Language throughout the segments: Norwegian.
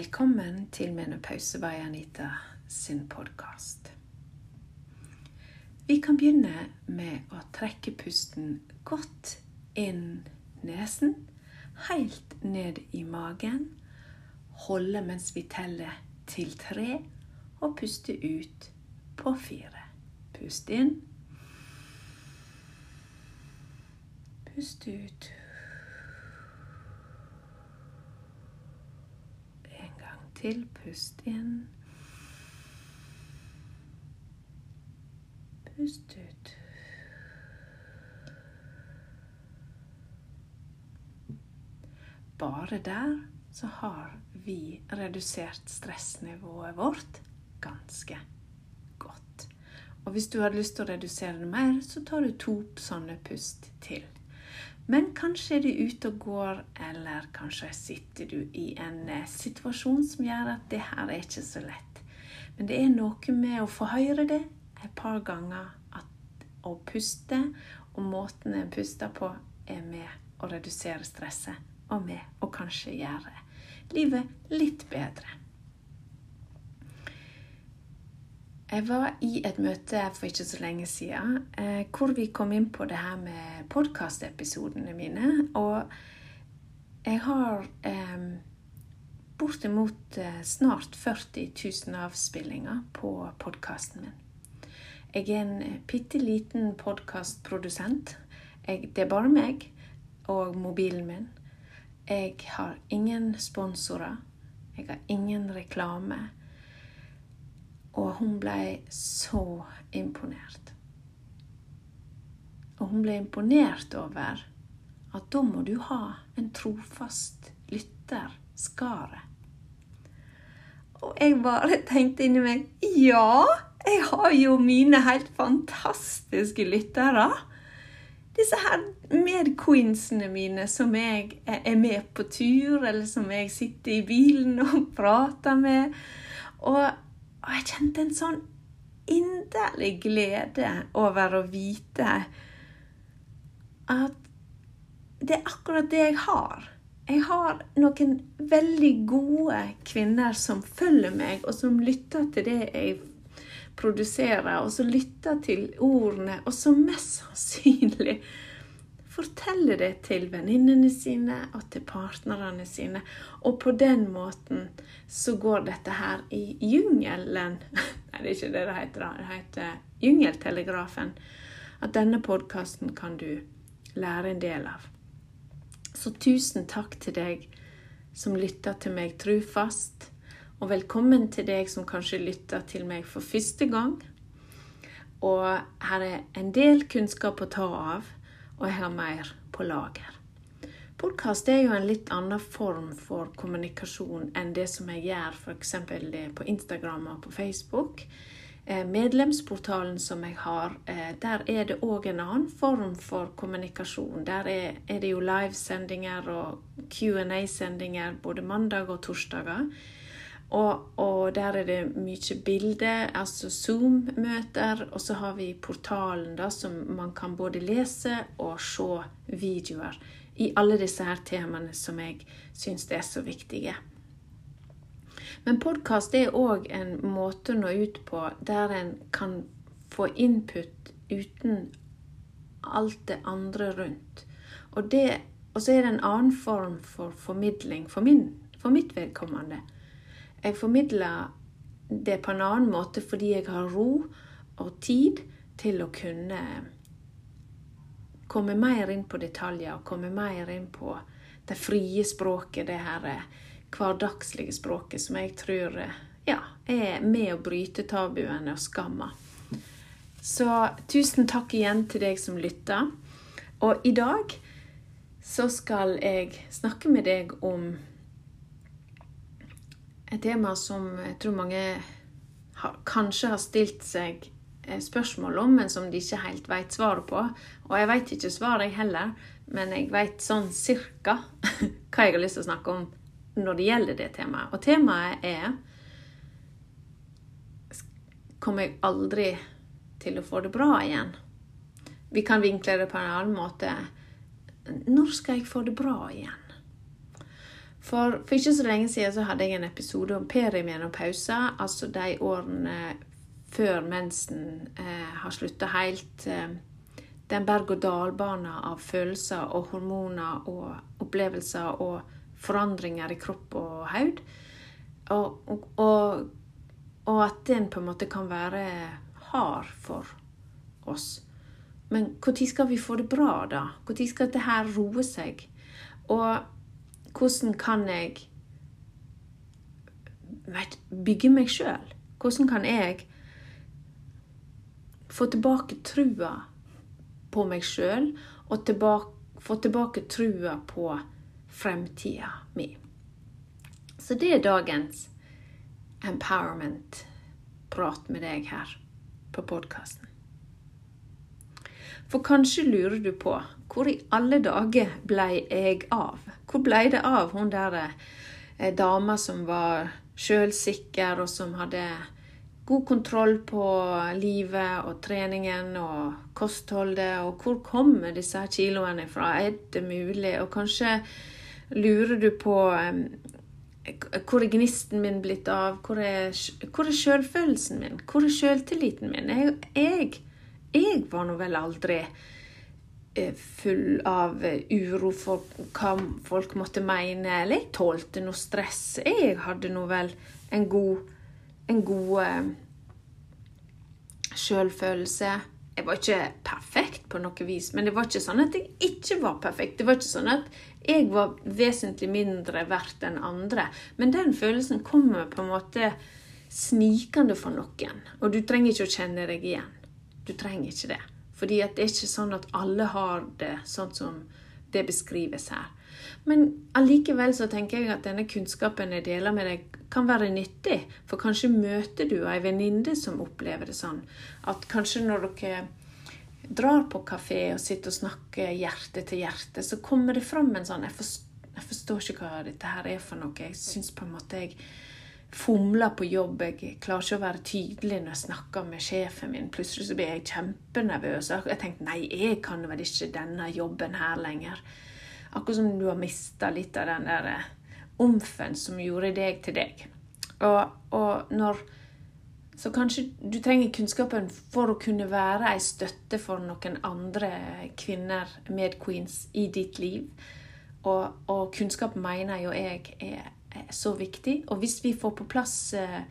Velkommen til Menopause by Anita sin podkast. Vi kan begynne med å trekke pusten godt inn nesen, helt ned i magen. Holde mens vi teller til tre, og puste ut på fire. Pust inn. Pust ut. Til. Pust inn. Pust ut. Bare der så har vi redusert stressnivået vårt ganske godt. Og hvis du har lyst til å redusere det mer, så tar du to sånne pust til. Men kanskje er du ute og går, eller kanskje sitter du i en eh, situasjon som gjør at det her er ikke så lett. Men det er noe med å få høre det et par ganger at å puste og måten en puster på, er med å redusere stresset og med å kanskje gjøre livet litt bedre. Jeg var i et møte for ikke så lenge siden eh, hvor vi kom inn på det her med podkastepisodene mine. Og jeg har eh, bortimot eh, snart 40 000 avspillinger på podkasten min. Jeg er en bitte liten podkastprodusent. Det er bare meg og mobilen min. Jeg har ingen sponsorer. Jeg har ingen reklame. Og hun ble så imponert. Og hun ble imponert over at da må du ha en trofast lytter, skaret. Og jeg bare tenkte inni meg ja, jeg har jo mine helt fantastiske lyttere. Disse her medqueensene mine som jeg er med på tur, eller som jeg sitter i bilen og prater med. Og og jeg kjente en sånn inderlig glede over å vite at det er akkurat det jeg har. Jeg har noen veldig gode kvinner som følger meg, og som lytter til det jeg produserer, og som lytter til ordene, og som mest sannsynlig fortelle det til venninnene sine og til partnerne sine. Og på den måten så går dette her i jungelen Nei, det er ikke det det heter. Det heter Jungeltelegrafen. At denne podkasten kan du lære en del av. Så tusen takk til deg som lytter til meg trufast. Og velkommen til deg som kanskje lytter til meg for første gang. Og her er en del kunnskap å ta av og jeg har mer på lager. Podkast er jo en litt annen form for kommunikasjon enn det som jeg gjør f.eks. på Instagram og på Facebook. Eh, medlemsportalen som jeg har, eh, der er det òg en annen form for kommunikasjon. Der er, det jo livesendinger og Q&A-sendinger både mandag og torsdager. Og, og, der er det mye bilder, altså Zoom-møter. Og så har vi portalen, da, som man kan både lese og se videoer i alle disse her temaene som jeg syns er så viktige. Men podkast er òg en måte å nå ut på der en kan få input uten alt det andre rundt. Og, det, og så er det en annen form for formidling for, min, for mitt vedkommende. Jeg formidler det på en annen måte fordi jeg har ro og tid til å kunne komme mer inn på detaljer og komme mer inn på det frie språket, det her hverdagslige språket som jeg tror ja, er med å bryte tabuene og skamma. Så tusen takk igjen til deg som lytter. Og i dag så skal jeg snakke med deg om et tema som jeg tror mange har, kanskje har stilt seg eh, spørsmål om, men som de ikke helt vet svaret på. Og jeg vet ikke svaret, jeg heller, men jeg vet sånn cirka hva jeg har lyst til å snakke om når det gjelder det temaet. Og temaet er Kommer jeg aldri til å få det bra igjen? Vi kan vinkle det på en annen måte. Når skal jeg få det bra igjen? For, for ikke så lenge siden så hadde jeg en episode om perimenopause, altså de årene før mensen eh, har slutta helt. Eh, den berg-og-dal-bana av følelser og hormoner og opplevelser og forandringer i kropp og hode. Og, og, og, at den på en måte kan være hard for oss. Men når skal vi få det bra, da? Når skal dette roe seg? Og hvordan kan jeg vet, bygge meg sjøl? Hvordan kan jeg få tilbake trua på meg sjøl og tilbake, få tilbake trua på fremtida mi? Så det er dagens empowerment-prat med deg her på podkasten. For kanskje lurer du på hvor i alle dager blei jeg av? Hvor ble det av hun der eh, dama som var sjølsikker, og som hadde god kontroll på livet og treningen og kostholdet, og hvor kommer disse kiloene fra? Er det mulig? Og kanskje lurer du på um, hvor er gnisten min blitt av? Hvor er, hvor er sjølfølelsen min? Hvor er sjøltilliten min? Jeg, jeg jeg var nå vel aldri eh, full av eh, uro for hva folk måtte mene, eller jeg tålte noe stress. Jeg hadde nå vel en god, en god eh, sjølfølelse. Jeg var ikke perfekt på noe vis, men det var ikke sånn at jeg ikke var perfekt. Det var ikke sånn at jeg var vesentlig mindre verdt enn andre. Men den følelsen kommer på en måte snikende for noen, og du trenger ikke å kjenne deg igjen. Du trenger ikke det. Fordi det er ikke sånn at alle har det sånn som det beskrives her. Men allikevel så tenker jeg at denne kunnskapen jeg deler med deg, kan være nyttig. For kanskje møter du ei venninne som opplever det sånn. At kanskje når dere drar på kafé og sitter og snakker hjerte til hjerte, så kommer det fram en sånn Jeg forstår, jeg forstår ikke hva dette her er for noe. Jeg syns på en måte jeg fomler på jobb. Jeg klarer ikke å være tydelig når jeg snakker med sjefen min. Plutselig så blir jeg kjempenervøs. Jeg tenkte nei, jeg kan vel ikke denne jobben her lenger. Akkurat som du har mista litt av den der eh, omfen som gjorde deg til deg. Og, og når Så kanskje du trenger kunnskapen for å kunne være ei støtte for noen andre kvinner, med queens, i ditt liv. Og, og kunnskap mener jo jeg er så viktig. Og hvis vi får på plass eh,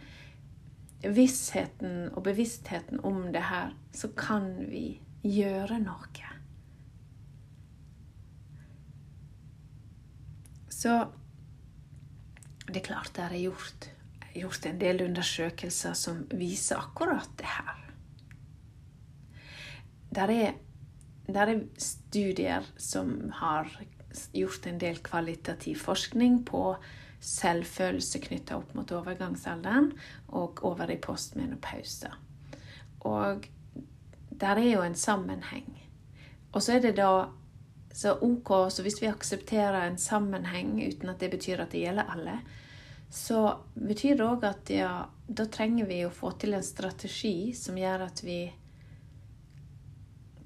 vissheten og bevisstheten om det her, så kan vi gjøre noe. Så det er klart det er gjort, gjort en del undersøkelser som viser akkurat det her. Der er, der er studier som har gjort en del kvalitativ forskning på selvfølelse knytta opp mot overgangsalderen og over i postmenopause. Og der er jo en sammenheng. Og så er det da så OK, så hvis vi aksepterer en sammenheng uten at det betyr at det gjelder alle, så betyr det òg at ja, da trenger vi å få til en strategi som gjør at vi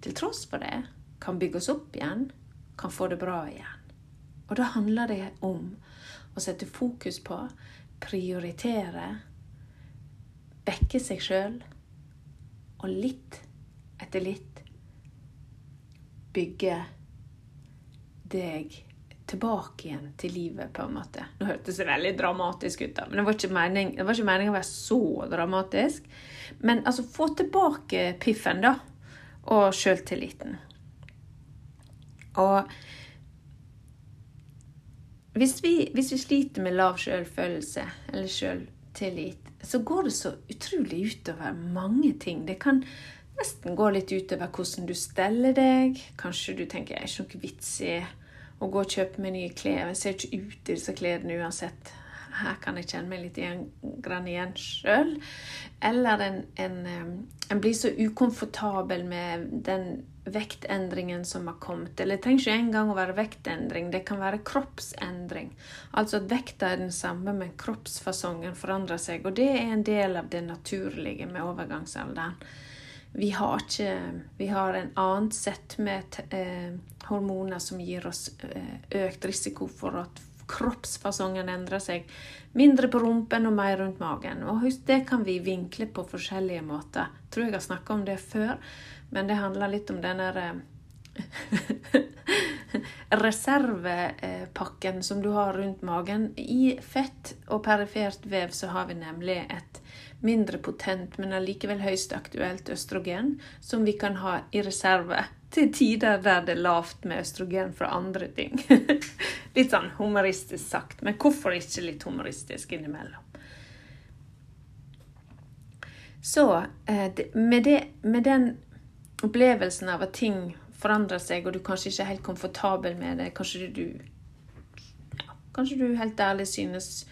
til tross for det kan bygge oss opp igjen, kan få det bra igjen. Og da handler det om å sette fokus på, prioritere, vekke seg sjøl, og litt etter litt bygge deg tilbake igjen til livet, på en måte. Nå hørtes det veldig dramatisk ut, da, men det var ikke meningen å være så dramatisk. Men altså, få tilbake piffen, da, og sjøltilliten. Og hvis vi, hvis vi sliter med lav selvfølelse eller selvtillit, så går det så utrolig utover mange ting. Det kan nesten gå litt utover hvordan du steller deg. Kanskje du tenker det er ikke noe vits i å gå og kjøpe meg nye klær. Jeg ser ikke ut i disse klærne uansett. Her kan jeg kjenne meg litt igjen, grann igjen sjøl. Eller en, en, en, blir så ukomfortabel med den vektendringen som har kommet. Eller det trenger ikke engang å være vektendring, det kan være kroppsendring. Altså at vekta er den samme, men kroppsfasongen forandrer seg. Og det er en del av det naturlige med overgangsalderen. Vi har, ikke, vi har en annet sett med eh, hormoner som gir oss eh, økt risiko for at kroppsfasongen endrer seg. Mindre på rumpen og mer rundt magen. Og husk, det kan vi vinkle på forskjellige måter. Tror jeg har snakka om det før, men det handler litt om denne reservepakken som du har rundt magen. I fett og perifert vev så har vi nemlig et mindre potent, men allikevel høyst aktuelt østrogen, som vi kan ha i reserve til tider der det er lavt med østrogen fra andre ting. litt sånn humoristisk sagt, men hvorfor ikke litt humoristisk innimellom? Så eh, med, det, med den opplevelsen av at ting forandrer seg, og du kanskje ikke er helt komfortabel med det, kanskje du Kanskje du helt ærlig synes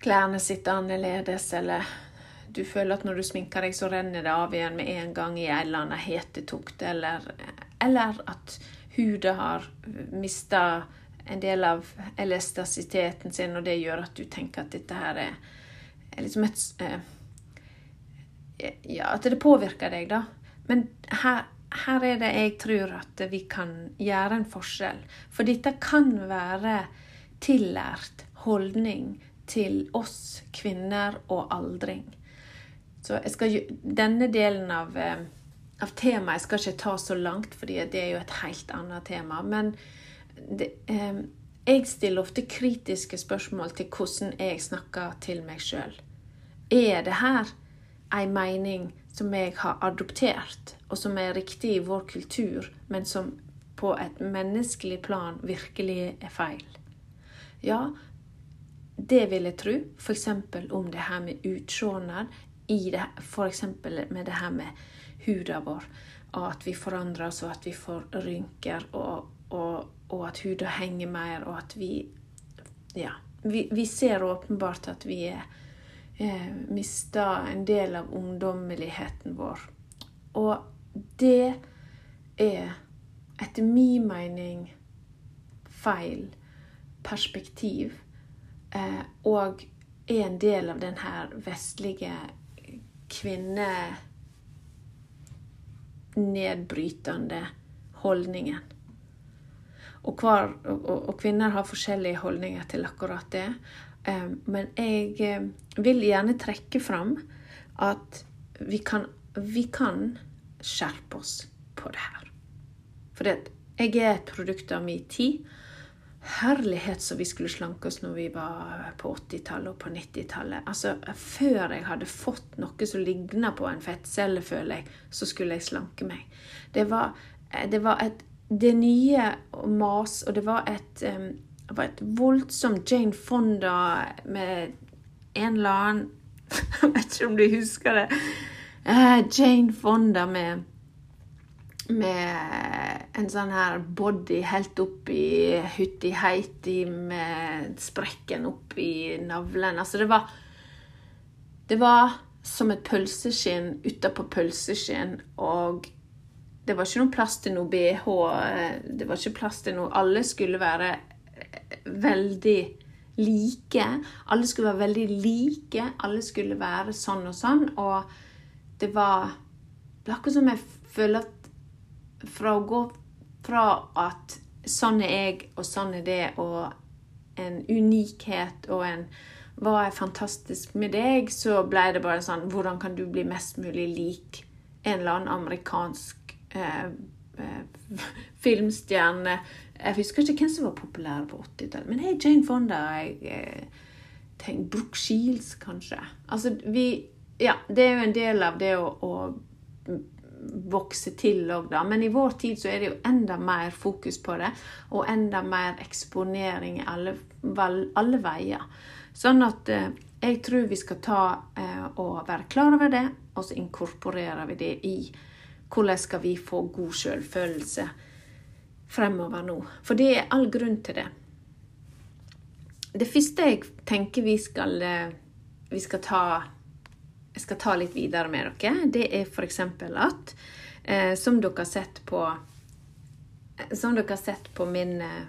klærne sitter annerledes, eller du føler at når du sminker deg, så renner det av igjen med en gang i en eller annen hetetukt, eller, eller at huden har mista en del av elastisiteten sin, og det gjør at du tenker at dette her er, er liksom et eh, Ja, at det påvirker deg, da. Men her, her er det jeg tror at vi kan gjøre en forskjell. For dette kan være tillært holdning til oss kvinner og aldring. Så skal, denne delen av, eh, av temaet skal ikke ta så langt, for det er jo et helt annet tema. Men det, eh, jeg stiller ofte kritiske spørsmål til hvordan jeg snakker til meg sjøl. Er det her ei mening som jeg har adoptert, og som er riktig i vår kultur, men som på et menneskelig plan virkelig er feil? Ja, det vil jeg tro. F.eks. om det her med utseendet. F.eks. med det her med huda vår. Og at vi forandrer oss, og at vi får rynker, og, og, og at huda henger mer, og at vi Ja. Vi, vi ser åpenbart at vi er eh, mista en del av ungdommeligheten vår. Og det er etter min mening feil perspektiv eh, og er en del av denne vestlige kvinnenedbrytende holdningen. Og, hver, og, og, kvinner har forskjellige holdninger til akkurat det. Eh, men jeg eh, vil gjerne trekke fram at vi kan, vi kan skjerpe oss på det her. For jeg er et produkt av min tid. Herlighet så vi skulle slanke oss når vi var på 80-tallet og på 90-tallet. Altså, Før jeg hadde fått noe som ligna på en fettcelle, føler jeg, så skulle jeg slanke meg. Det var, det var et det nye mas, og det var et, det var et voldsomt Jane Fonda med en eller annen Jeg vet ikke om du husker det. Eh, Jane Fonda med med en sånn her body helt opp i hutti-heiti med sprekken opp i navlen. Altså, det var Det var som et pølseskinn utapå pølseskinn, og det var ikke noe plass til noe bh. Det var ikke plass til noe Alle skulle være veldig like. Alle skulle være veldig like. Alle skulle være sånn og sånn. Og det var akkurat som jeg føler at fra å gå fra at sånn er jeg, og sånn er det, og en unikhet og en hva er fantastisk med deg, så ble det bare sånn Hvordan kan du bli mest mulig lik en eller annen amerikansk eh, eh, filmstjerne? Jeg husker ikke hvem som var populær på 80-tallet. Men hey, Jane Fonda jeg, eh, tenk, Brooke Shields, kanskje. Altså, vi Ja, det er jo en del av det å, å vokse til òg, da. Men i vår tid så er det jo enda mer fokus på det, og enda mer eksponering alle, alle veier. Sånn at eh, jeg tror vi skal ta eh, og være klar over det, og så inkorporerer vi det i hvordan skal vi få god selvfølelse fremover nå. For det er all grunn til det. Det første jeg tenker vi skal, eh, vi skal ta jeg skal ta litt videre med dere, det er f.eks. at eh, som dere har sett på Som dere har sett på min eh,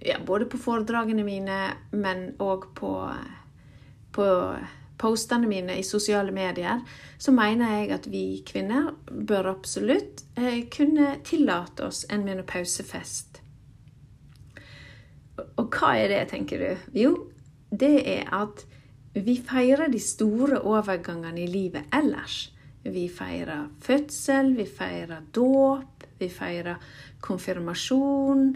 ja, Både på foredragene mine, men òg på, på postene mine i sosiale medier, så mener jeg at vi kvinner bør absolutt eh, kunne tillate oss en menopausefest. Og hva er det, tenker du? Jo, det er at vi feirer de store overgangene i livet ellers. Vi feirer fødsel, vi feirer dåp, vi feirer konfirmasjon,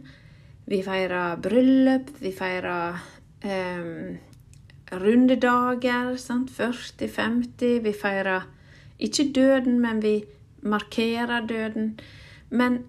vi feirer bryllup, vi feirer um, rundedager. 40-50. Vi feirer ikke døden, men vi markerer døden. Men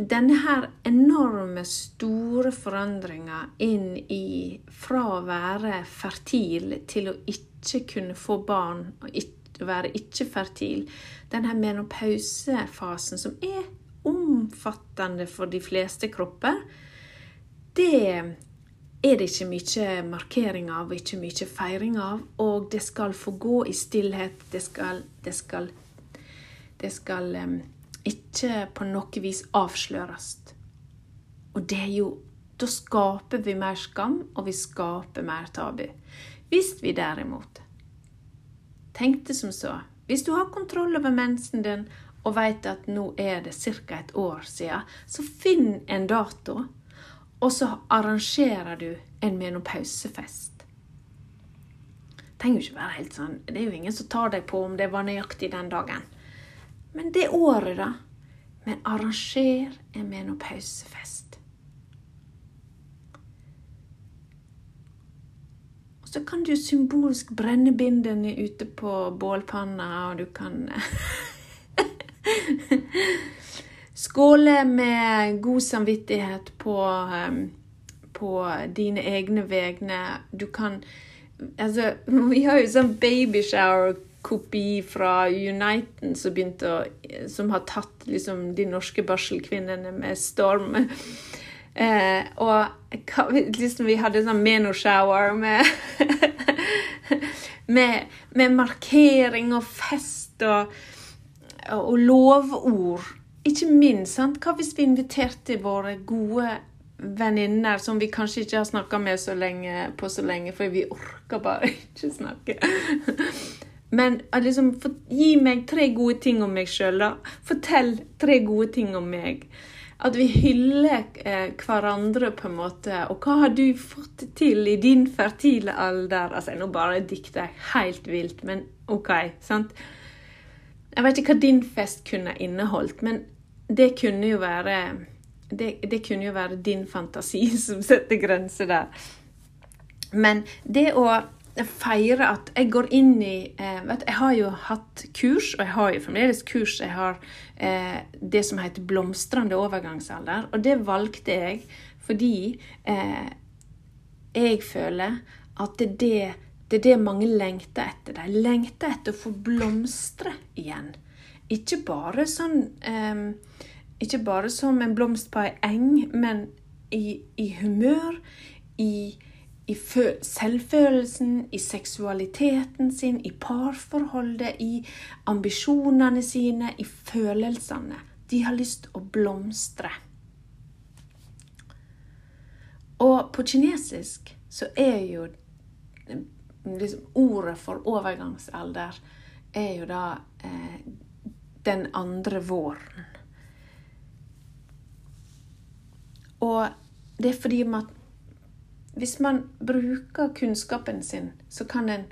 denne her enorme, store forandringa inn i fra å være fertil til å ikke kunne få barn og ikke, være ikke fertil, denne menopausefasen som er omfattende for de fleste kropper, det er det ikke mye markering av og ikke mye feiring av. Og det skal få gå i stillhet. Det skal, det skal, det skal um, ikke på noe vis avsløres. Og det er jo Da skaper vi mer skam, og vi skaper mer tabu. Hvis vi derimot tenkte som så Hvis du har kontroll over mensen din og vet at nå er det ca. et år siden, så finn en dato, og så arrangerer du en menopausefest. Det jo ikke være helt sånn Det er jo ingen som tar deg på om det var nøyaktig den dagen. Men det året, da. Men arranger en menopausefest. Og så kan du symbolsk brenne bindene ute på bålpanna, og du kan Skåle med god samvittighet på, um, på dine egne vegne. Du kan Altså, vi har jo sånn babyshower kopi fra Uniten som, å, som har tatt liksom, de norske barselkvinnene med storm. Eh, og liksom, vi hadde sånn menoshower med, med, med markering og fest og, og lovord. Ikke minst. Sant? Hva hvis vi inviterte våre gode venninner som vi kanskje ikke har snakka med så lenge, på så lenge, for vi orker bare ikke snakke. Men liksom, for, gi meg tre gode ting om meg sjøl, da. Fortell tre gode ting om meg. At vi hyller eh, hverandre, på en måte. Og hva har du fått til i din fertile alder? Altså, Nå bare dikter jeg helt vilt, men OK. sant? Jeg vet ikke hva din fest kunne inneholdt, men det kunne jo være det, det kunne jo være din fantasi som setter grenser der. Men det å feire at jeg går inn i eh, vet, Jeg har jo hatt kurs, og jeg har jo fremdeles kurs. Jeg har eh, det som heter blomstrende overgangsalder. Og det valgte jeg fordi eh, jeg føler at det er det, det er det mange lengter etter. De lengter etter å få blomstre igjen. Ikke bare sånn um, Ikke bare som en blomst på ei eng, men i, i humør, i i selvfølelsen, i seksualiteten sin, i parforholdet, i ambisjonene sine, i følelsene. De har lyst til å blomstre. Og på kinesisk så er jo liksom, Ordet for overgangsalder er jo da eh, den andre våren. Og det er fordi man hvis man bruker kunnskapen sin, så kan en,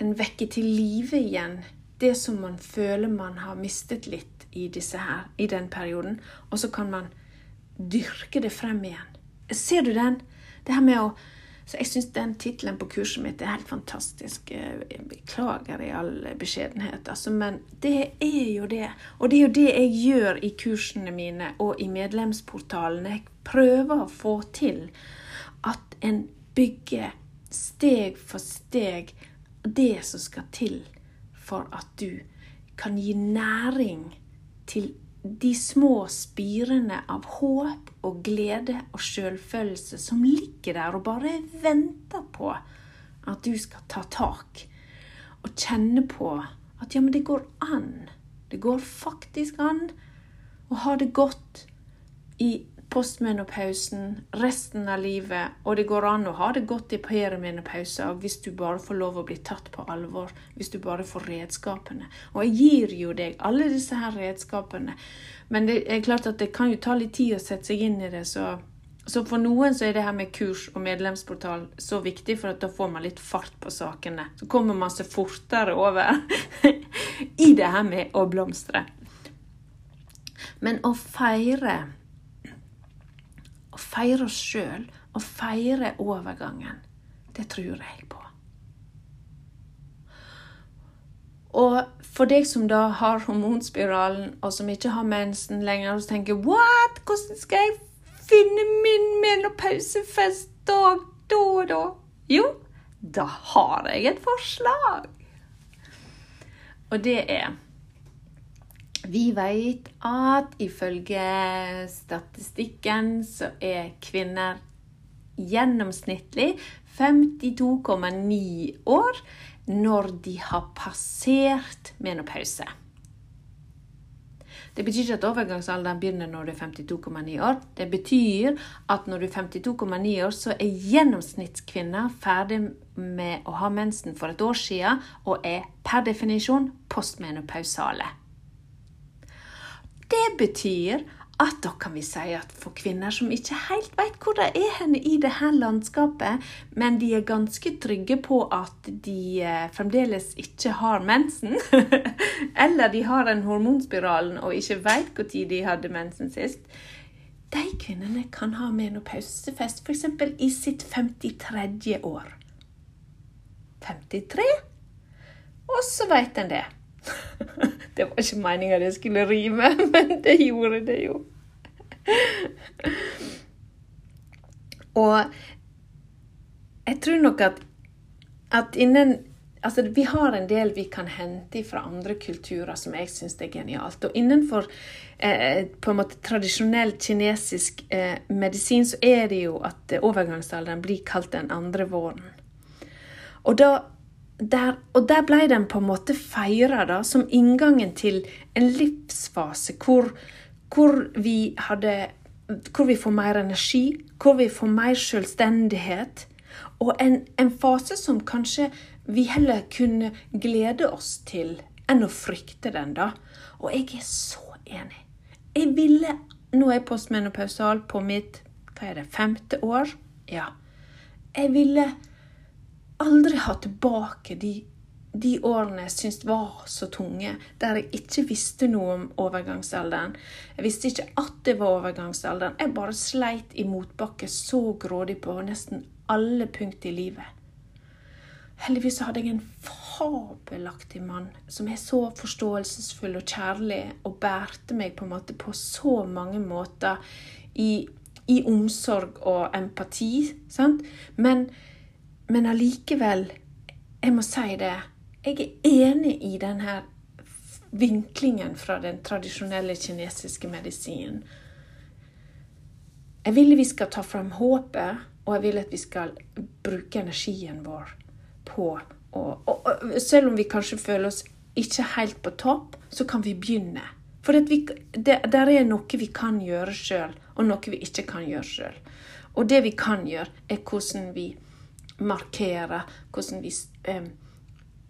en vekke til live igjen det som man føler man har mistet litt i, her, i den perioden. Og så kan man dyrke det frem igjen. Ser du den? Det her med å så Jeg syns den tittelen på kurset mitt er helt fantastisk. Jeg beklager i all beskjedenhet, altså, men det er jo det. Og det er jo det jeg gjør i kursene mine og i medlemsportalen. Jeg prøver å få til at en bygger steg for steg det som skal til for at du kan gi næring til de små spirene av håp og glede og sjølfølelse som ligger der og bare venter på at du skal ta tak og kjenne på at ja, men det går an. Det går faktisk an å ha det godt i postmenopausen, resten av livet, og det går an å ha det godt i perimenopause hvis du bare får lov å bli tatt på alvor, hvis du bare får redskapene. Og jeg gir jo deg alle disse her redskapene, men det er klart at det kan jo ta litt tid å sette seg inn i det, så Så for noen så er det her med kurs og medlemsportal så viktig, for at da får man litt fart på sakene. Så kommer man seg fortere over i det her med å blomstre. Men å feire feire oss sjøl, og feire overgangen, det tror jeg på. Og for deg som da har hormonspiralen, og som ikke har mensen lenger, og tenker What? Hvordan skal jeg finne min menopausefest da, da og da? Jo, da har jeg et forslag. Og det er Vi vet at ifølge statistikken så er kvinner gjennomsnittlig 52,9 år når de har passert menopause. Det betyr ikke at overgangsalderen begynner når du er 52,9 år. Det betyr at når du er 52,9 år, så er gjennomsnittskvinna ferdig med å ha mensen for et år siden og er per definisjon postmenopausale. Det betyr at da kan vi si at for kvinner som ikke helt vet hvor de er henne i det her landskapet, men de er ganske trygge på at de eh, fremdeles ikke har mensen, eller de har den hormonspiralen og ikke vet når de hadde mensen sist, de kvinnene kan ha menopausefest f.eks. i sitt 53. år. 53, og så vet en det. Det var ikke meninga det skulle rime, men det gjorde det jo. Og jeg tror nok at, at innen Altså, vi har en del vi kan hente fra andre kulturer som jeg syns er genialt. Og innenfor eh, på en måte tradisjonell kinesisk eh, medisin så er det jo at overgangsalderen blir kalt den andre våren. Og da der, og der ble den på en måte feira som inngangen til en livsfase hvor, hvor, vi hadde Hvor vi får mer energi, hvor vi får mer selvstendighet. Og en, en fase som kanskje vi heller kunne glede oss til enn å frykte den, da. Og jeg er så enig. Jeg ville Nå er jeg postmenopausal på mitt hva er det, femte år. Ja. Jeg ville aldri ha tilbake de, de årene jeg syntes var så tunge, der jeg ikke visste noe om overgangsalderen. Jeg visste ikke at det var overgangsalderen. Jeg bare sleit i motbakke så grådig på nesten alle punkt i livet. Heldigvis hadde jeg en fabelaktig mann som er så forståelsesfull og kjærlig, og bærte meg på en måte på så mange måter i, i omsorg og empati. Sant? Men men allikevel, jeg må si det, jeg er enig i denne vinklingen fra den tradisjonelle kinesiske medisinen. Jeg vil vi skal ta fram håpet, og jeg vil at vi skal bruke energien vår på og, og, og, Selv om vi kanskje føler oss ikke helt på topp, så kan vi begynne. For vi, det der er noe vi kan gjøre sjøl, og noe vi ikke kan gjøre sjøl. Og det vi kan gjøre, er hvordan vi markere hvordan vi eh,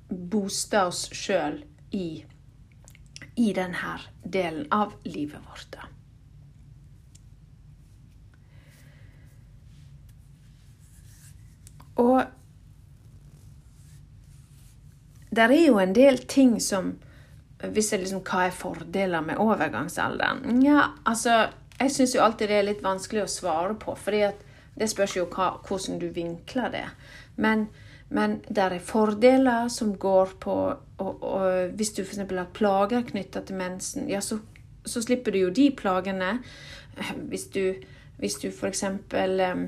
booster oss sjøl i, i denne delen av livet vårt. Og der er jo en del ting som Hvis jeg liksom Hva er fordeler med overgangsalderen? Ja, altså Jeg syns jo alltid det er litt vanskelig å svare på, fordi at det spørs jo hva, hvordan du vinkler det. Men, men det er fordeler som går på og, og Hvis du f.eks. har plager knytta til mensen, ja, så, så, slipper du jo de plagene. Hvis du, hvis du f.eks. Eh,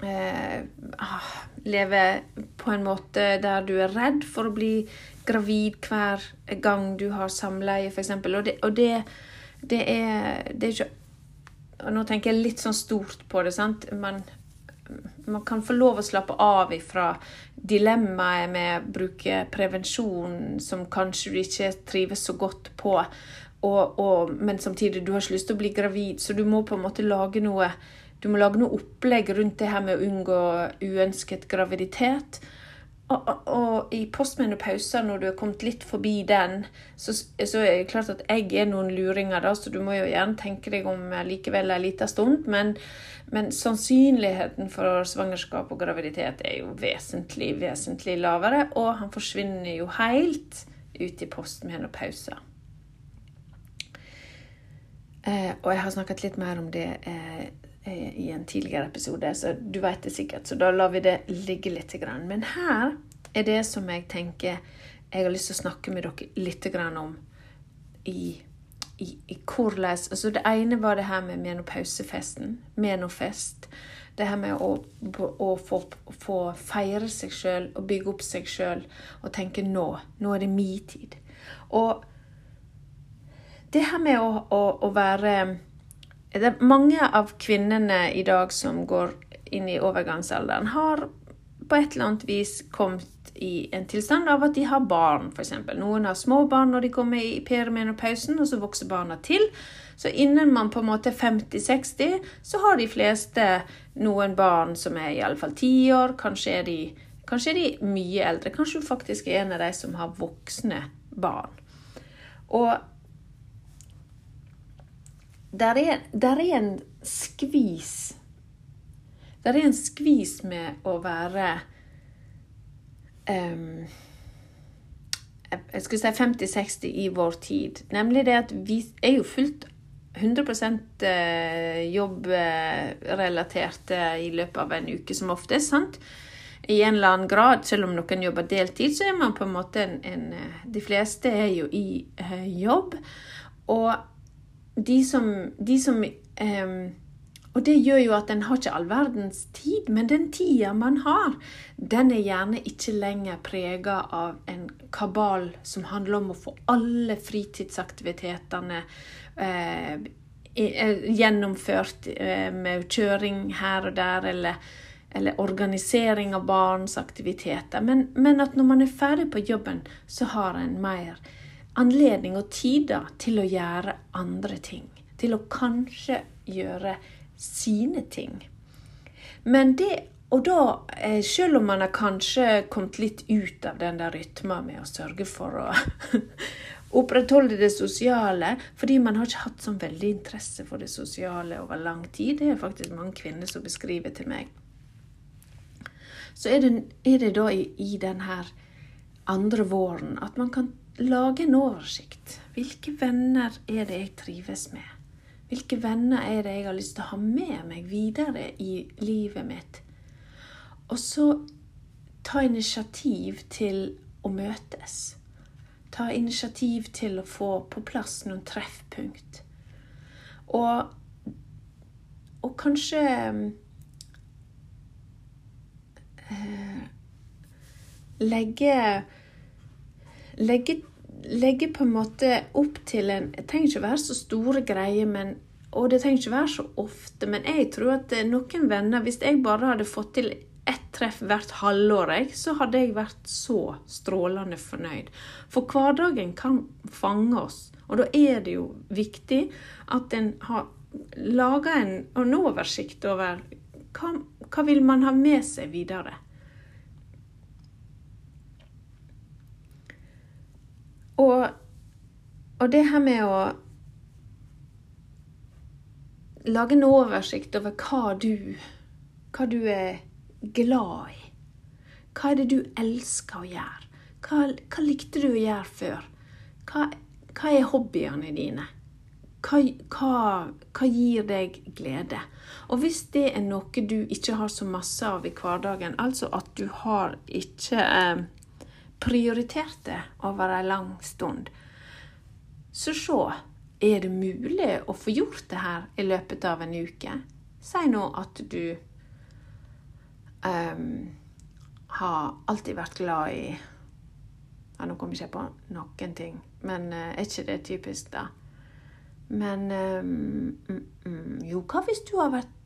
leve lever på en måte der du er redd for å bli gravid hver gang du har samleie, f.eks. Og, det, og det, det, er, det er ikke og Nå tenker jeg litt sånn stort på det. sant? Man, man kan få lov å slappe av ifra dilemmaet med å bruke prevensjon som kanskje du ikke trives så godt på, og, og, men samtidig du har ikke lyst til å bli gravid, så du må på en måte lage noe du må lage noe opplegg rundt det her med å unngå uønsket graviditet. Og, og, og i postmenopauser, når du har kommet litt forbi den, så, så, er det klart at jeg er noen luringer, da, så du må jo gjerne tenke deg om likevel en liten stund. Men, men, sannsynligheten for svangerskap og graviditet er jo vesentlig, vesentlig lavere. Og han forsvinner jo helt ut i postmenopauser. Eh, og jeg har snakket litt mer om det eh, eh, i en tidligere episode, så du vet det sikkert. Så da lar vi det ligge litt. Men her er det som jeg tenker jeg har lyst til å snakke med dere litt om i, i, i hvordan altså Det ene var det her med menopausefesten. Menofest. Det her med å, å få, få, feire seg sjøl og bygge opp seg sjøl og tenke nå. Nå er det min tid. Og det her med å, å, å være det er Mange av kvinnene i dag som går inn i overgangsalderen, har på et eller annet vis kommet i en tilstand av at de har barn, f.eks. Noen har små barn når de kommer i perimenopausen, og så vokser barna til. Så innen man på en måte er 50-60, så har de fleste noen barn som er iallfall ti år. Kanskje er, de, kanskje er de mye eldre. Kanskje du faktisk er en av de som har voksne barn. Og der er, der er en skvis Der er en skvis med å være um, Jeg skulle si 50-60 i vår tid. Nemlig det at vi er jo fullt 100 eh, jobbrelaterte i løpet av en uke som ofte er sant? I en eller annen grad, selv om noen jobber deltid, så er man på en måte en, en eh, De fleste er jo i uh, jobb. Og de som, de som um, og det gjør jo at en har ikke all verdens tid, men den tida man har, den er gjerne ikke lenger prega av en kabal som handler om å få alle fritidsaktivitetene eh, eh gjennomført eh, med kjøring her og der, eller, eller organisering av barns aktiviteter. Men, men, at når man er ferdig på jobben, så har en mer anledning og tider til å gjøre andre ting. Til å kanskje gjøre sine ting. Men det og da, eh, selv om man har kanskje kommet litt ut av den der rytma med å sørge for å opprettholde det sosiale, fordi man har ikke hatt sånn veldig interesse for det sosiale over lang tid, det er faktisk mange kvinner som beskriver til meg, så er det, er det da i, i den her andre våren at man kan lage en oversikt. Hvilke venner er det jeg trives med? Hvilke venner er det jeg har lyst til å ha med meg videre i livet mitt? Og så ta initiativ til å møtes. Ta initiativ til å få på plass noen treffpunkt. Og, og kanskje eh, legge legge, legge på en måte opp til en Det trenger ikke være så store greier, men, og det trenger ikke være så ofte. Men jeg tror at noen venner Hvis jeg bare hadde fått til ett treff hvert halvår, så hadde jeg vært så strålende fornøyd. For hverdagen kan fange oss, og da er det jo viktig at en har laga en, en, oversikt over hva, hva vil man ha med seg videre. Og, og det her med å lage en oversikt over hva du, hva du er glad i. Hva er det du elsker å gjøre? Hva, hva likte du å gjøre før? Hva, hva er hobbyene dine? Hva, hva, gir deg glede? Og hvis det er noe du ikke har så masse av i hverdagen, altså at du har ikke eh, prioritert det over ei lang stund. Så se, er det mulig å få gjort det her i løpet av en uke? Si nå at du um, har alltid vært glad i ja, Nå kommer jeg ikke på noen ting, men uh, er ikke det typisk, da? Men um, mm, mm, jo, hva hvis du har vært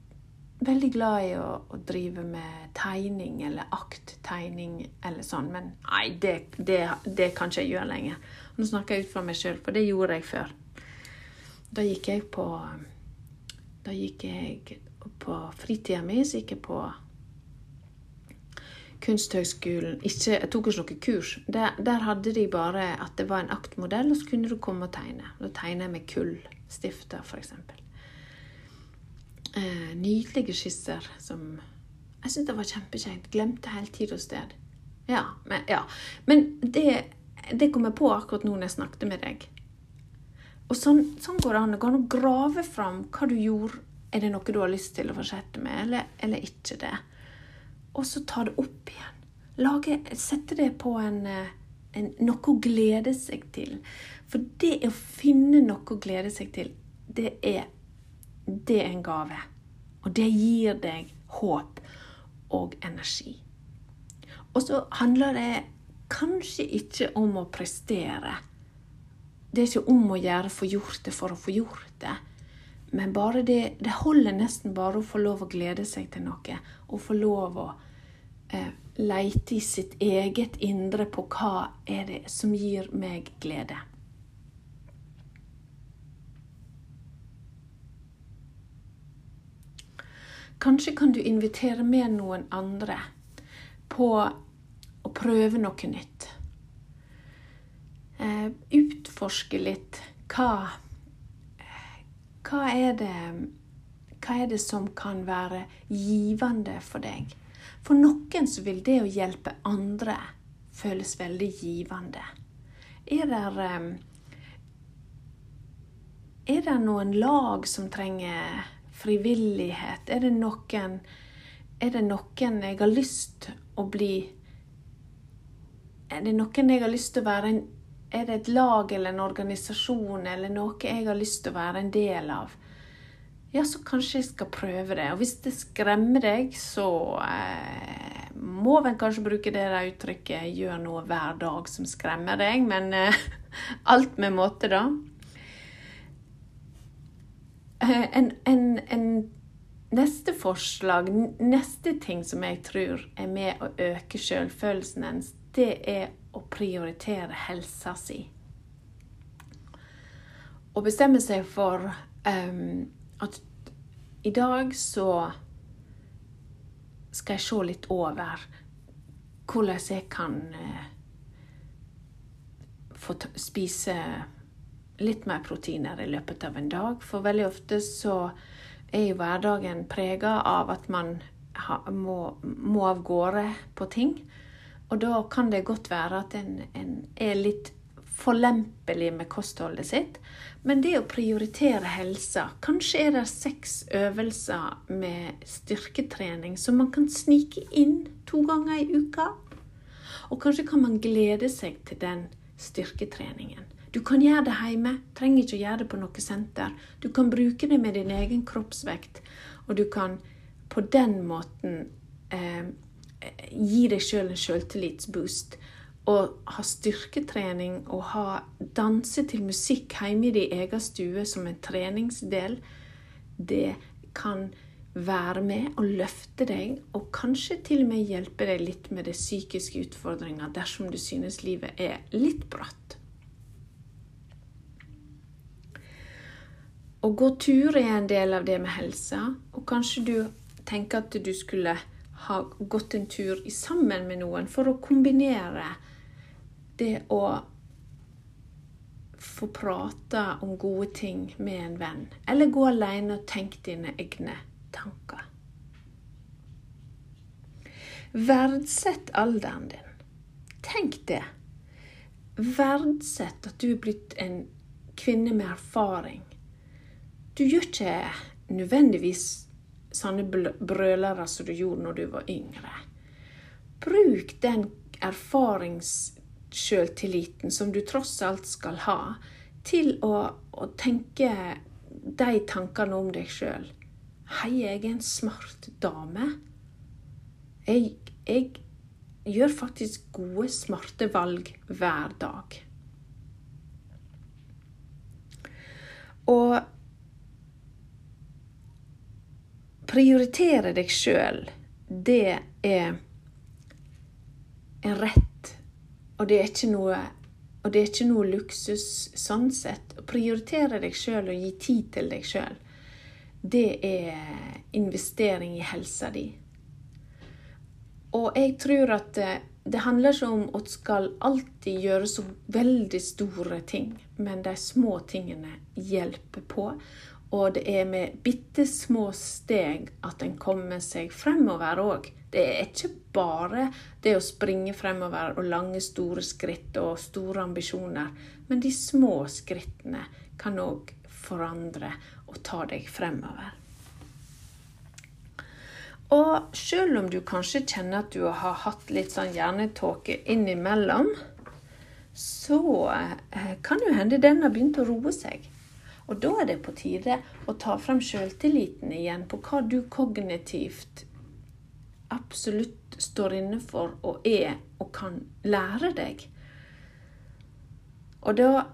veldig glad i å, å, drive med tegning eller akttegning eller sånn, men nei, det, det, det kan ikke jeg gjøre lenger. Nå snakker jeg ut fra meg sjøl, for det gjorde jeg før. Da gikk jeg på Da gikk jeg på fritida mi, så gikk jeg på Kunsthøgskolen ikke, Jeg tok ikke noe kurs. Der, der, hadde de bare at det var en aktmodell, og så kunne du komme og tegne. Da tegner jeg med kullstifter, f.eks. Eh, nydelige skisser som Jeg syntes det var kjempekjekt. Glemte helt tid og sted. Ja, men, ja. men det, det, kom jeg på akkurat nå når jeg snakket med deg. Og sånn, sånn går det an. Det går an å grave fram hva du gjorde. Er det noe du har lyst til å fortsette med, eller, eller ikke det? Og så ta det opp igjen. Lage, sette det på en, eh, en, noe å glede seg til. For det å finne noe å glede seg til, det er, det er en gave. Og det gir deg håp og energi. Og så handler det kanskje ikke om å prestere. Det er ikke om å gjøre få gjort det for å få gjort det. Men bare det, det holder nesten bare å få lov å glede seg til noe. Og få lov å eh, leite i sitt eget indre på hva er det som gir meg glede. Kanskje kan du invitere med noen andre på å prøve noe nytt. Eh, utforske litt hva, hva, er det, hva er det som kan være givende for deg? For noen så vil det å hjelpe andre føles veldig givende. Er det, eh, er det noen lag som trenger frivillighet? Er det noen, er det noen jeg har lyst å bli Er det noen jeg har lyst til å være en Er det et lag eller en organisasjon eller noe jeg har lyst til å være en del av? Ja, så kanskje jeg skal prøve det. Og hvis det skremmer deg, så eh, må vel kanskje bruke det der uttrykket 'gjør noe hver dag som skremmer deg', men eh, alt med måte, da. Eh, en, en, en Neste forslag, neste ting som jeg tror er med å øke selvfølelsen hennes, det er å prioritere helsa si. Å bestemme seg for um, at i dag så skal jeg se litt over hvordan jeg kan uh, få spise litt mer proteiner i løpet av en dag. For veldig ofte så er jo hverdagen prega av at man må, må av gårde på ting. Og da kan det godt være at en, en er litt forlempelig med kostholdet sitt. Men det å prioritere helsa Kanskje er det seks øvelser med styrketrening som man kan snike inn to ganger i uka. Og kanskje kan man glede seg til den styrketreningen. Du kan gjøre det hjemme, trenger ikke å gjøre det på noe senter. Du kan bruke det med din egen kroppsvekt, og du kan på den måten eh, gi deg sjøl en sjøltillitsboost. Og ha styrketrening og ha danse til musikk hjemme i din egen stue som en treningsdel, det kan være med og løfte deg, og kanskje til og med hjelpe deg litt med de psykiske utfordringer dersom du synes livet er litt bratt. Å gå tur er en del av det med helsa, og kanskje du tenker at du skulle ha gått en tur sammen med noen for å kombinere det å få prate om gode ting med en venn, eller gå alene og tenke dine egne tanker. Verdsett alderen din. Tenk det. Verdsett at du er blitt en kvinne med erfaring du gjør ikke nødvendigvis sånne brølere som du gjorde når du var yngre. Bruk den erfaringssjøltilliten som du tross alt skal ha, til å, å tenke de tankene om deg sjøl. Hei, jeg er en smart dame. Jeg, jeg gjør faktisk gode, smarte valg hver dag. Og prioritere deg sjøl, det er en rett, og det er ikke noe og det er ikke noe luksus sånn sett. Å prioritere deg sjøl og gi tid til deg sjøl, det er investering i helsa di. Og jeg tror at det, det handler ikke om at skal alltid gjøre så veldig store ting, men de små tingene hjelper på. Og det er med bitte små steg at en kommer seg fremover òg. Det er ikke bare det å springe fremover og lange, store skritt og store ambisjoner, men de små skrittene kan òg forandre og ta deg fremover. Og selv om du kanskje kjenner at du har hatt litt sånn hjernetåke innimellom, så eh, kan jo hende den har begynt å roe seg. Og da er det på tide å ta frem sjøltilliten igjen på hva du kognitivt absolutt står inne for og er og kan lære deg. Og, da,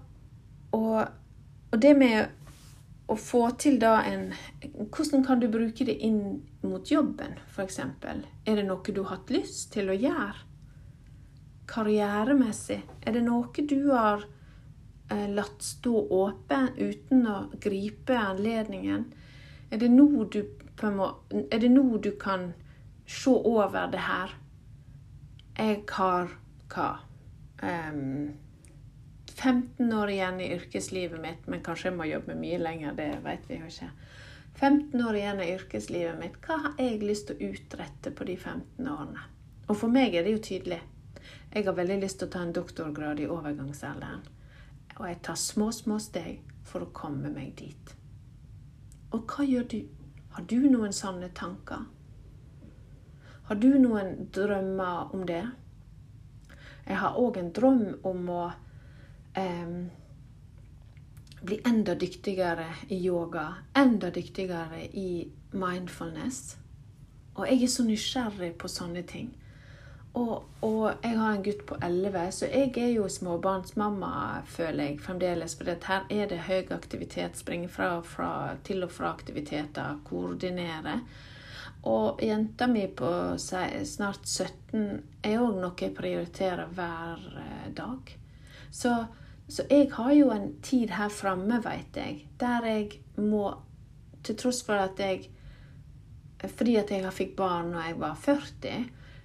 og, og det med å få til da en Hvordan kan du bruke det inn mot jobben, f.eks.? Er det noe du har hatt lyst til å gjøre? Karrieremessig, er det noe du har latt stå åpen uten å gripe anledningen? Er det nå du, du kan se over det her? Jeg har hva? Um, 15 år igjen i yrkeslivet mitt, men kanskje jeg må jobbe mye lenger, det vet vi jo ikke. 15 år igjen i yrkeslivet mitt, hva har jeg lyst til å utrette på de 15 årene? Og for meg er det jo tydelig. Jeg har veldig lyst til å ta en doktorgrad i overgangsalderen. Og jeg tar små, små steg for å komme meg dit. Og hva gjør du? Har du noen sanne tanker? Har du noen drømmer om det? Jeg har òg en drøm om å eh, bli enda dyktigere i yoga, enda dyktigere i mindfulness. Og jeg er så nysgjerrig på sånne ting. Og, og, jeg har en gutt på 11, så jeg er jo småbarnsmamma, føler jeg fremdeles. For her er det høy aktivitet. Springe fra, fra, til og fra aktiviteter. Koordinere. Og jenta mi på snart 17 er òg noe jeg prioriterer hver eh, dag. Så så jeg har jo en tid her framme, veit jeg, der jeg må Til tross for at jeg Fordi at jeg fikk barn når jeg var 40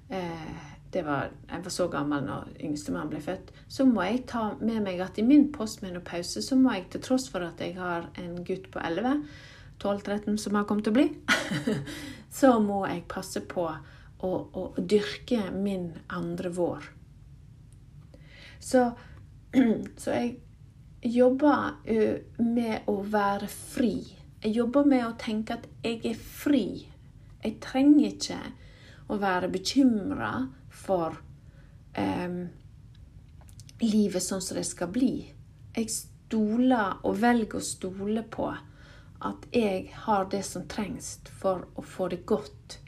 eh, var, Jeg var så gammel når yngstemann ble født. Så må jeg ta med meg at i min postmenopause så må jeg, til tross for at jeg har en gutt på 11 12-13 som har kommet til å bli, så må jeg passe på å, å dyrke min andre vår. Så Så jeg jobber med å være fri. Jeg jobber med å tenke at jeg er fri. Jeg trenger ikke å være bekymra for um, livet sånn som det skal bli. Jeg stoler og velger å stole på at jeg har det som trengs for å få det godt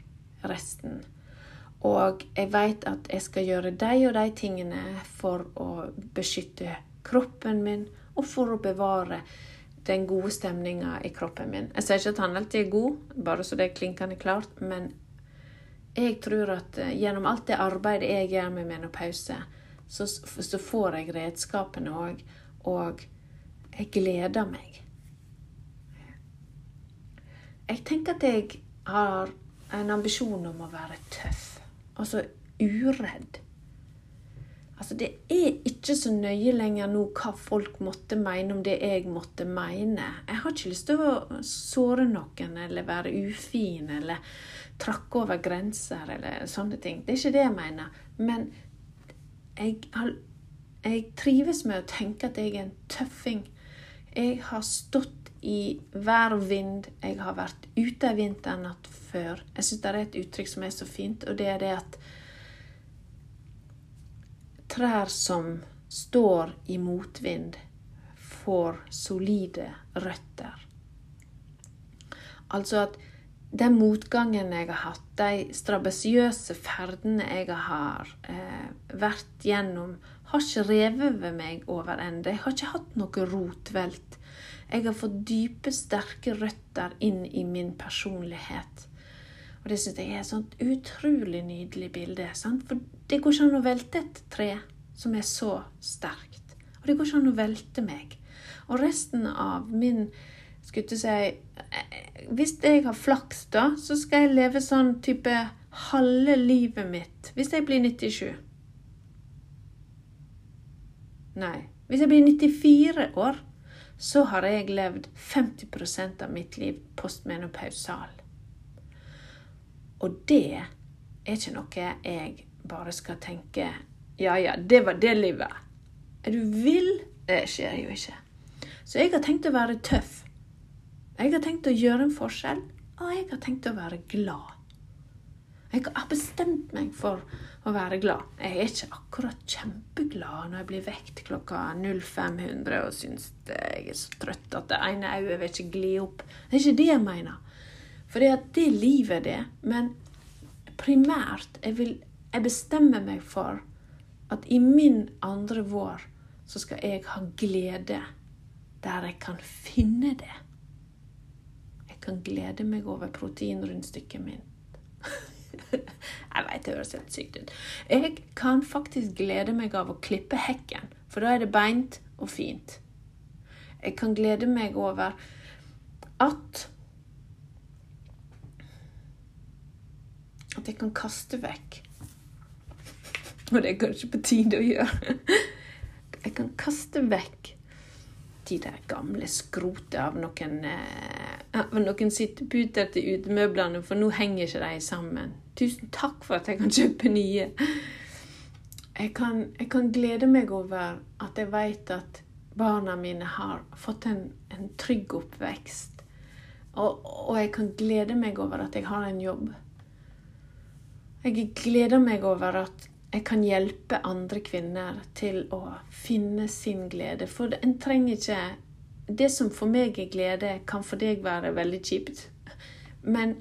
resten og jeg vet at jeg skal gjøre de og de tingene for å beskytte kroppen min, og for å bevare den gode stemninga i kroppen min. Jeg sier ikke at han alltid er god, bare så det er klinkende klart, men jeg tror at eh, gjennom alt det arbeidet jeg gjør med menopause, så, så får jeg redskapene òg, og jeg gleder meg. Jeg tenker at jeg har en ambisjon om å være tøff. Altså uredd. Altså, det er ikke så nøye lenger nå hva folk måtte mene om det jeg måtte mene. Jeg har ikke lyst til å såre noen eller være ufin eller trakke over grenser eller sånne ting. Det er ikke det jeg mener. Men jeg, jeg trives med å tenke at jeg er en tøffing. Jeg har stått i vær og vind. Jeg har vært ute ei vinternatt før. Jeg syns det er et uttrykk som er så fint, og det er det at trær som står i motvind, får solide røtter. Altså at den motgangen jeg har hatt, de strabasiøse ferdene jeg har eh, vært gjennom, har ikke revet ved meg over ende. Jeg har ikke hatt noe rotvelt. Jeg har fått dype, sterke røtter inn i min personlighet. Og det syns jeg er et sånt utrolig nydelig bilde. Sant? For det går ikke an å velte et tre som er så sterkt. Og det går ikke an å velte meg. Og resten av min skulle si Hvis jeg har flaks, da, så skal jeg leve sånn type halve livet mitt hvis jeg blir 97. Nei, hvis jeg blir 94 år, så har jeg levd 50% av mitt liv postmenopausal. Og det er ikke noe jeg bare skal tenke Ja, ja, det var det livet. Er du vill? Det skjer jo ikke. Så jeg har tenkt å være tøff. Jeg har tenkt å gjøre en forskjell, og jeg har tenkt å være glad. Jeg har bestemt meg for å være glad. Jeg er ikke akkurat kjempeglad når jeg blir vekt klokka 0500 og syns jeg er så trøtt at det ene øyet vil ikke gli opp. Det er ikke det jeg mener. For det, er livet, det. Men primært jeg, vil, jeg bestemmer meg for at i min andre vår så skal jeg ha glede der jeg kan finne det. Kan glede meg over proteinrundstykket mitt. jeg veit det høres helt sykt ut. Jeg kan faktisk glede meg av å klippe hekken, for da er det beint og fint. Jeg kan glede meg over at At jeg kan kaste vekk. Og det er kanskje på tide å gjøre. Jeg kan kaste vekk de der gamle skrotet av noen, eh, noen sitteputer til utemøblene, for nå henger ikke de sammen. Tusen takk for at jeg kan kjøpe nye. Jeg kan, jeg kan glede meg over at jeg vet at barna mine har fått en, en trygg oppvekst. Og, og, jeg kan glede meg over at jeg har en jobb. Jeg gleder meg over at jeg kan hjelpe andre kvinner til å finne sin glede. For en trenger ikke Det som for meg er glede, kan for deg være veldig kjipt. Men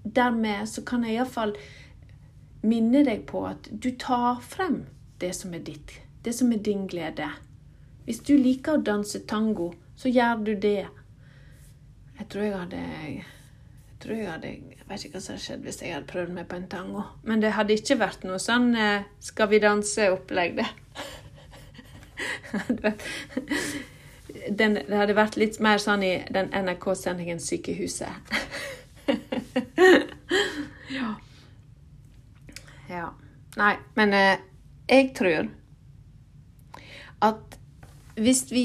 dermed så kan jeg iallfall minne deg på at du tar frem det som er ditt. Det som er din glede. Hvis du liker å danse tango, så gjør du det. Jeg tror jeg hadde tror jeg hadde Jeg vet ikke hva som hadde skjedd hvis jeg hadde prøvd meg på en tango. Men det hadde ikke vært noe sånn eh, Skal vi danse-opplegg, det. den, det hadde vært litt mer sånn i den NRK-sendingen Sykehuset. ja. ja. Nei, men eh, jeg tror at hvis vi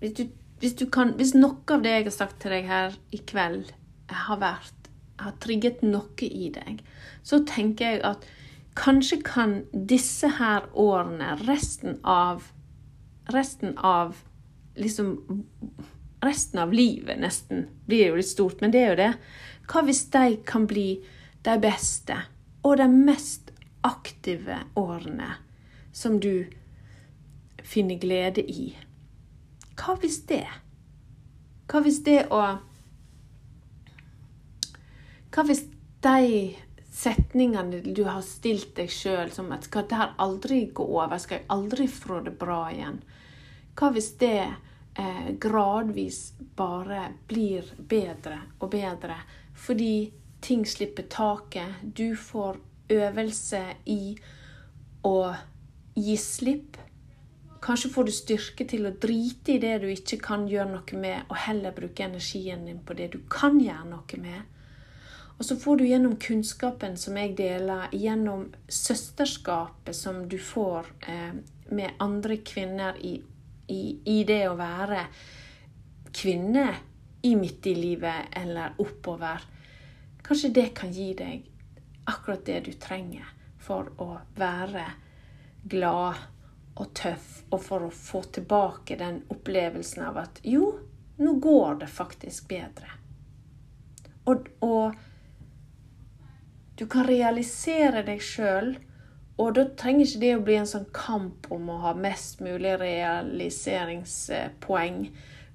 hvis du, hvis du kan Hvis noe av det jeg har sagt til deg her i kveld har vært har trigget noe i deg, så tenker jeg at kanskje kan disse her årene, resten av Resten av liksom Resten av livet, nesten, blir jo litt stort, men det er jo det. Hva hvis de kan bli de beste og de mest aktive årene som du finner glede i? Hva hvis det? Hva hvis det å hva hvis de setningene du har stilt deg sjøl som at skal dette aldri gå over, skal jeg aldri få det bra igjen? Hva hvis det eh, gradvis bare blir bedre og bedre fordi ting slipper taket, du får øvelse i å gi slipp? Kanskje får du styrke til å drite i det du ikke kan gjøre noe med, og heller bruke energien din på det du kan gjøre noe med. Og så får du gjennom kunnskapen som jeg deler, gjennom søsterskapet som du får eh, med andre kvinner i, i, i, det å være kvinne i midt i livet eller oppover. Kanskje det kan gi deg akkurat det du trenger for å være glad og tøff, og for å få tilbake den opplevelsen av at jo, nå går det faktisk bedre. Og, og du kan realisere deg sjøl, og da trenger ikke det å bli en sånn kamp om å ha mest mulig realiseringspoeng,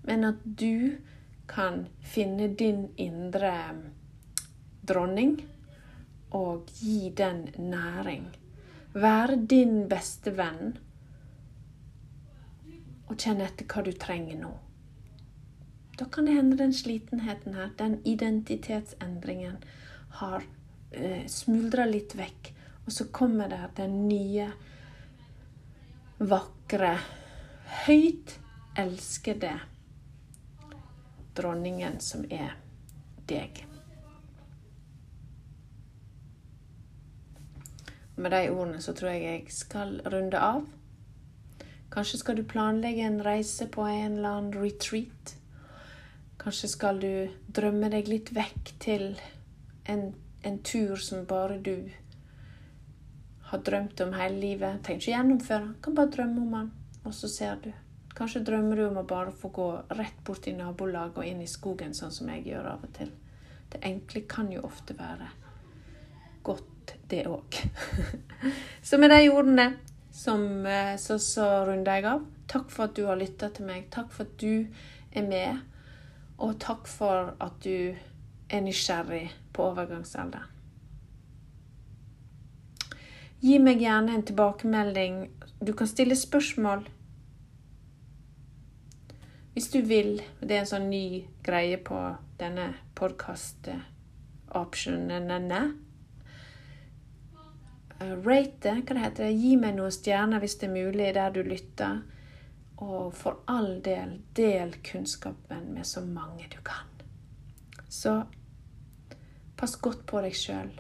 men at du kan finne din indre dronning og gi den næring. Være din beste venn og kjenne etter hva du trenger nå. Da kan det hende den slitenheten her, den identitetsendringen, har smuldrer litt vekk, og så kommer det den nye, vakre, høyt elskede dronningen som er deg. Med de ordene så tror jeg jeg skal runde av. Kanskje skal du planlegge en reise på en eller annen retreat. Kanskje skal du drømme deg litt vekk til en, en tur som bare du har drømt om hele livet. Trenger ikke gjennomføre, kan bare drømme om den, og så ser du. Kanskje drømmer du om å bare få gå rett bort i nabolaget og inn i skogen, sånn som jeg gjør av og til. Det enkle kan jo ofte være godt, det òg. så med de ordene som, eh, så, så runder jeg av. Takk for at du har lytta til meg. Takk for at du er med. Og takk for at du er nysgjerrig på overgangsalderen. Gi meg gjerne en tilbakemelding. Du kan stille spørsmål hvis du vil. Det er en sånn ny greie på denne podkast-optionene. Eh, rate, hva det heter Gi meg noen stjerner hvis det er mulig, der du lytter. Og for all del, del kunnskapen med så mange du kan. Så pass godt på deg sjøl.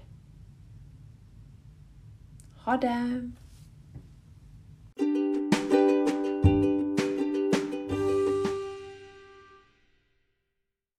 Ha det.